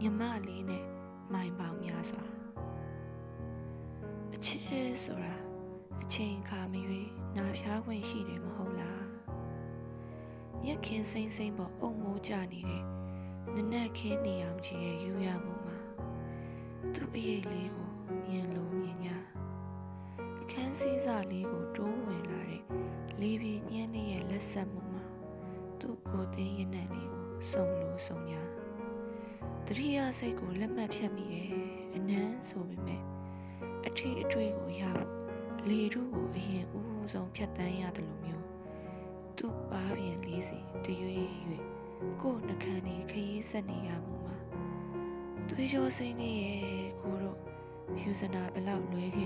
ညမလေးနဲ့မိုင်ပေါင်များစွာအချစ်ဆိုတာအချိန်ခါမရွေးနာဖျားခွင့်ရှိတယ်မဟုတ်လားမြက်ခင်စိမ့်စိမ့်ပေါ်အုံမိုးကြနေတဲ့နနက်ခင်းနေအောင်ချီရဲ့ယူရမှုမှာသူ့အရေးလေးကိုမြင်လို့မြင်ညာခန်းစည်းစာလေးကိုတိုးဝင်လာတဲ့လေးပြင်းညင်းလေးရဲ့လက်ဆက်မှုမှာသူ့ကိုယ်သိရင်နဲ့လေးကိုစုံလို့စုံညာ တတိယစိတ်ကိုလက်မှတ်ဖြတ်မိတယ်အနမ်းဆိုပေမဲ့အထီးအတွေ့ကိုရဖို့လေထုကိုအရင်ဦးဦးဆုံးဖြတ်တန်းရတယ်လို့မျိုးသူ့ပါပြင်လေးစီတရွေ့ရွေ့ကိုယ်နှခမ်းလေးခရီးဆက်နေရမှုမှာတွေးကြောစိမ့်လေးရဲ့ကိုတော့ယူဇနာဘလောက်လွဲခဲ့ပြီလဲမိုးရင်ချေ